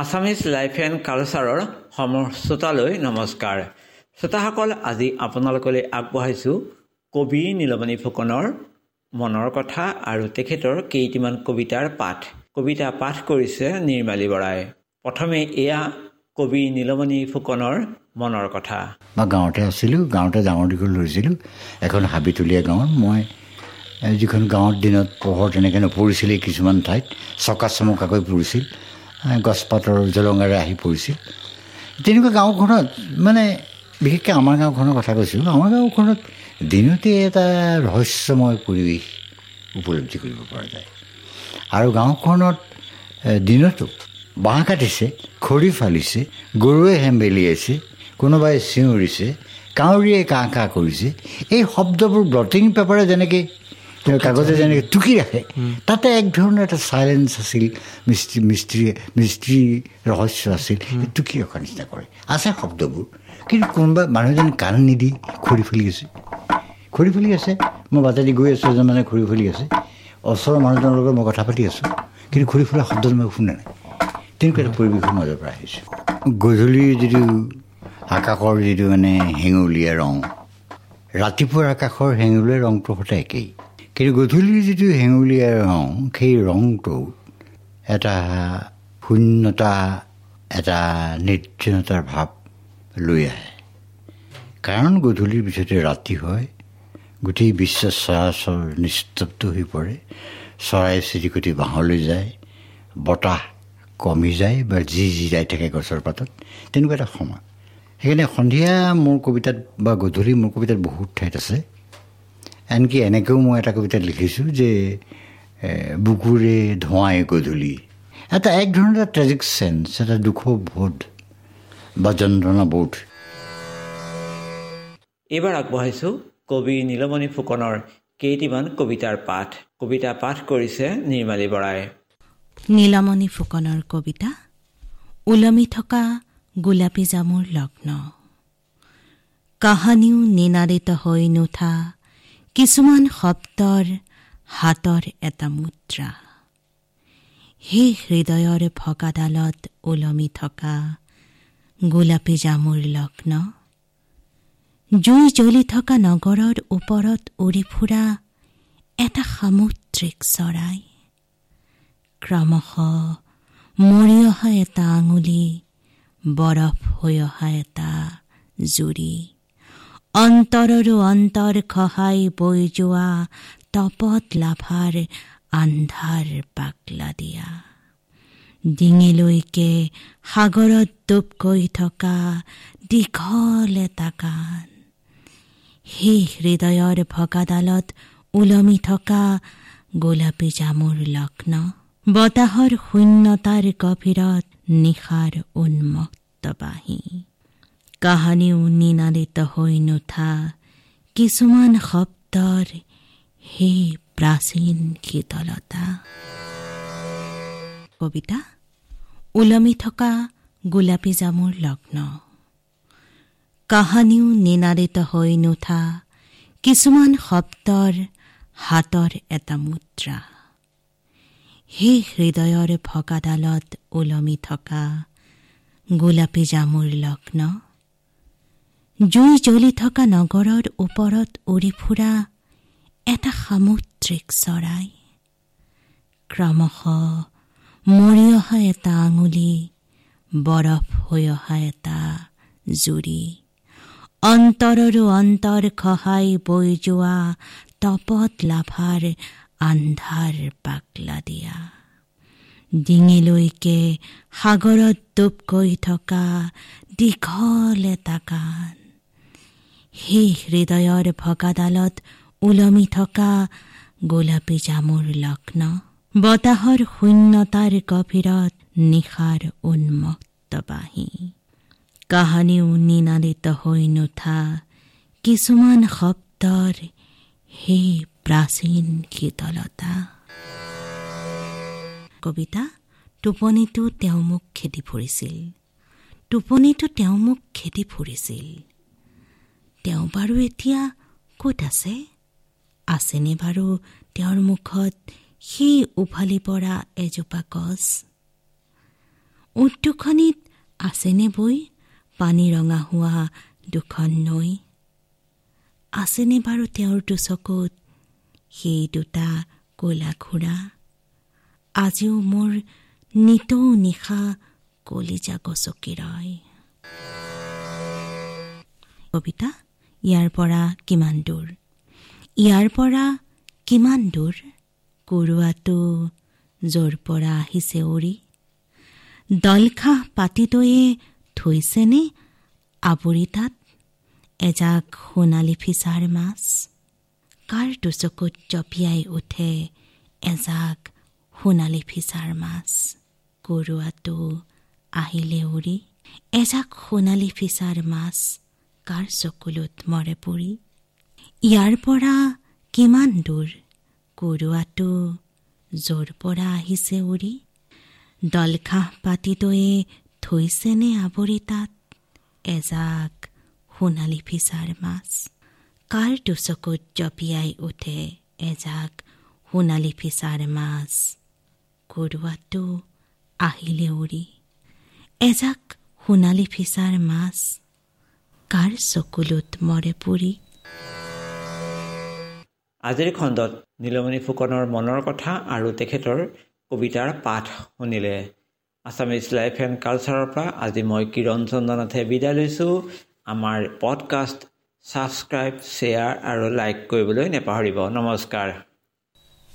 Assamese life and কালচাৰৰ সম শ্ৰোতালৈ নমস্কাৰ। শ্ৰোতাসকল আজি আপোনালোকলৈ আগবঢ়াইছোঁ কবি নীলমণি ফুকনৰ মনৰ কথা আৰু তেখেতৰ কেইটিমান কবিতাৰ পাঠ। কবিতা পাঠ কৰিছে নিৰ্মালী বৰাই। প্ৰথমে এয়া কবি নীলমণি ফুকনৰ মনৰ কথা। মই গাঁৱতে আছিলোঁ গাঁৱতে ডাঙৰ দীঘল ধৰিছিলোঁ এখন হাবিতলীয়া গাঁৱত মই যিখন গাঁৱৰ দিনত পোহৰ তেনেকৈ নপৰিছিলে কিছুমান ঠাইত চকা চমকাকৈ পৰিছিল। গছপাতৰ জলঙাৰে আহি পৰিছিল। তেনেকুৱা গাঁওখনত মানে বিশেষকৈ আমাৰ গাঁওখনৰ কথা কৈছোঁ আমাৰ গাঁওখনত দিনতে এটা ৰহস্যময় পৰিৱেশ উপলব্ধি কৰিব পৰা যায়। আৰু গাঁওখনত দিনতো বাঁহ কাটিছে খৰি ফালিছে গৰুৱে হেম্বেলিয়াইছে কোনোবাই চিঞৰিছে কাউৰীয়ে কাঁ কাঁ কৰিছে। এই শব্দবোৰ ব্লটিং পেপাৰে যেনেকৈ তেওঁ কাগজে যেনেকৈ টুকি ৰাখে তাতে এক ধৰণৰ এটা চাইলেঞ্চ আছিল মিস্ত্ৰী মিস্ত্ৰী মিস্ত্ৰী ৰহস্য আছিল টুকি ৰখাৰ নিচিনা কৰে। আছে শব্দবোৰ কিন্তু কোনোবা মানুহজন কাণ নিদি খৰি ফুলি আছে খৰি ফুলি আছে মই বাটেদি গৈ আছোঁ এজন মানে খৰি ফুলি আছে ওচৰৰ মানুহজনৰ লগত মই কথা পাতি আছোঁ কিন্তু খৰি ফুলা শব্দটো মই শুনা নাই। তেনেকুৱা এটা পৰিৱেশৰ মাজৰ পৰা আহিছোঁ। গধূলি যিটো আকাশৰ যিটো মানে হেঙুলীয়া ৰং ৰাতিপুৱাৰ আকাশৰ হেঙুলীয়া ৰংটো সদায় একেই। কিন্তু গধূলিৰ যিটো হেঙুলীয়া ৰং সেই ৰংটো এটা শূন্যতা এটা নিৰ্জনতাৰ ভাৱ লৈ আহে কাৰণ গধূলিৰ পিছতে ৰাতি হয় গোটেই বিশ্ব চৰাচৰ নিস্তব্ধ হৈ পৰে চৰাই চিৰিকটি বাঁহলৈ যায় বতাহ কমি যায় বা যি যি যাই থাকে গছৰ পাতত তেনেকুৱা এটা সময় সেইকাৰণে সন্ধিয়া মোৰ কবিতাত বা গধূলি মোৰ কবিতাত বহুত ঠাইত আছে আনকি এনেকৈও মই এটা কবিতাত লিখিছোঁ যে বুকুৰে ধোঁৱাই গধূলি। এটা এক ধৰণৰ এটা ট্ৰেজিক চেঞ্চ এটা দুখ বোধ বা যন্ত্ৰণা বোধ। এইবাৰ আগবঢ়াইছোঁ কবি নীলমণি ফুকনৰ কেইটিমান কবিতাৰ পাঠ। কবিতা পাঠ কৰিছে নিৰ্মালী বৰাই। নীলমণি ফুকনৰ কবিতা ওলমি থকা গোলাপী জামুৰ লগ্ন। কাহানিও নিনাদিত হৈ নুঠা কিছুমান শব্দৰ হাতৰ এটা মুদ্ৰা। সেই হৃদয়ৰ ভগাডালত ওলমি থকা গোলাপী জামুৰ লগ্ন। জুই জ্বলি থকা নগৰৰ ওপৰত উৰি ফুৰা এটা সামুদ্ৰিক চৰাই। ক্ৰমশ মৰি অহা এটা আঙুলি বৰফ হৈ অহা এটা জুৰি। অন্তৰৰো অন্তৰ খহাই বৈ যোৱা তপত লাভাৰ আন্ধাৰ পাকলা দিয়া। ডিঙিলৈকে সাগৰত ডুব গৈ থকা দীঘল এটা কাণ সেই হৃদয়ৰ ভগাডালত ওলমি থকা গোলাপী জামুৰ লগ্ন। বতাহৰ শূন্যতাৰ গভীৰত নিশাৰ উন্মুক্ত বাঁহী। কাহানিও নিনাদিত হৈ নুঠা কিছুমান শব্দৰ সেই প্ৰাচীন শীতলতা। কবিতা ওলমি থকা গোলাপী জামুৰ লগ্ন। কাহানিও নিনাদিত হৈ নুঠা কিছুমান শব্দৰ হাতৰ এটা মুদ্ৰা। সেই হৃদয়ৰ ভগাডালত ওলমি থকা গোলাপী জামুৰ লগ্ন। জুই জ্বলি থকা নগৰৰ ওপৰত উৰি ফুৰা এটা সামুদ্ৰিক চৰাই। ক্ৰমশ মৰি অহা এটা আঙুলি বৰফ হৈ অহা এটা জুৰি। অন্তৰৰো অন্তৰ খহাই বৈ যোৱা তপত লাভাৰ আন্ধাৰ পাকলা দিয়া। ডিঙিলৈকে সাগৰত ডুব গৈ থকা দীঘল এটা কাণ। সেই হৃদয়ৰ ভগাডালত ওলমি থকা গোলাপী জামুৰ লগ্ন বতাহৰ শূন্যতাৰ গভীৰত নিশাৰ উন্মুক্ত বাঁহী কাহানিও নিনাদিত হৈ নুঠা কিছুমান শব্দৰ সেই প্ৰাচীন শীতলতা কবিতা টোপনিটো তেওঁ মোক খেদি ফুৰিছিল টোপনিটো তেওঁ মোক খেদি ফুৰিছিল তেওঁ বাৰু এতিয়া ক'ত আছে? আছেনে বাৰু তেওঁৰ মুখত সেই উভালি পৰা এজোপা গছ? উদ্যোগখনিত আছেনে বৈ পানী ৰঙা হোৱা দুখন নৈ? আছেনে বাৰু তেওঁৰতো চকুত সেই দুটা কলা ঘোঁৰা আজিও মোৰ নিতৌ নিশা কলিজা গচকি ৰয় কবিতা ইয়াৰ পৰা কিমান দূৰ? ইয়াৰ পৰা কিমান দূৰ? কৰোৱাটো য'ৰ পৰা আহিছে উৰি? দলখাহ পাতিদৈয়ে থৈছেনে আৱৰি তাত? এজাক সোণালী ফিচাৰ মাছ? কাৰ দুচকুত জঁপিয়াই উঠে এজাক সোণালী ফিচাৰ মাছ? কৰোৱাটো আহিলে উৰি? এজাক সোণালী ফিচাৰ মাছ কাৰ চকুলোত মৰে পৰি? ইয়াৰ পৰা কিমান দূৰ? কৰোৱাটো য'ৰ পৰা আহিছে উৰি? দলঘাঁহ পাতিদৈয়ে থৈছেনে আৱৰি তাত? এজাক সোণালী ফিচাৰ মাছ। কাৰ দুচকুত জঁপিয়াই উঠে? এজাক সোণালী ফিচাৰ মাছ। কৰোৱাটো আহিলে উৰি। এজাক সোণালী ফিচাৰ মাছ কাৰ চকুলোত মৰে পুৰি? আজিৰ খণ্ডত নীলমণি ফুকনৰ মনৰ কথা আৰু তেখেতৰ কবিতাৰ পাঠ শুনিলে। আছামিজ লাইফ এণ্ড কালচাৰৰ পৰা আজি মই কিৰণ চন্দ্ৰনাথে বিদায় লৈছোঁ। আমাৰ পডকাষ্ট ছাবস্ক্ৰাইব শ্বেয়াৰ আৰু লাইক কৰিবলৈ নেপাহৰিব। নমস্কাৰ।